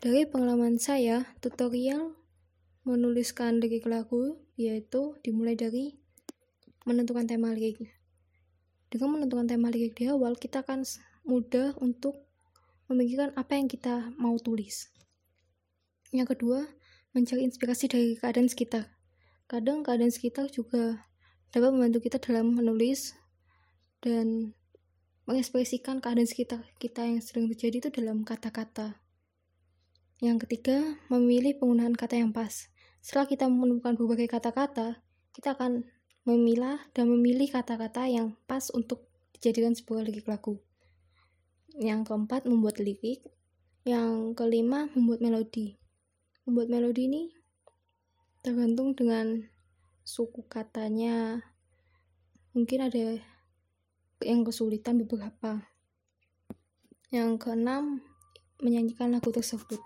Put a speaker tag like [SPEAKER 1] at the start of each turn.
[SPEAKER 1] Dari pengalaman saya, tutorial menuliskan lirik lagu yaitu dimulai dari menentukan tema lirik. Dengan menentukan tema lirik di awal, kita akan mudah untuk memikirkan apa yang kita mau tulis. Yang kedua, mencari inspirasi dari keadaan sekitar. Kadang keadaan sekitar juga dapat membantu kita dalam menulis dan mengekspresikan keadaan sekitar kita yang sedang terjadi itu dalam kata-kata. Yang ketiga, memilih penggunaan kata yang pas. Setelah kita menemukan berbagai kata-kata, kita akan memilah dan memilih kata-kata yang pas untuk dijadikan sebuah lirik lagu. Yang keempat, membuat lirik. Yang kelima, membuat melodi. Membuat melodi ini tergantung dengan suku katanya. Mungkin ada yang kesulitan beberapa. Yang keenam, menyanyikan lagu tersebut.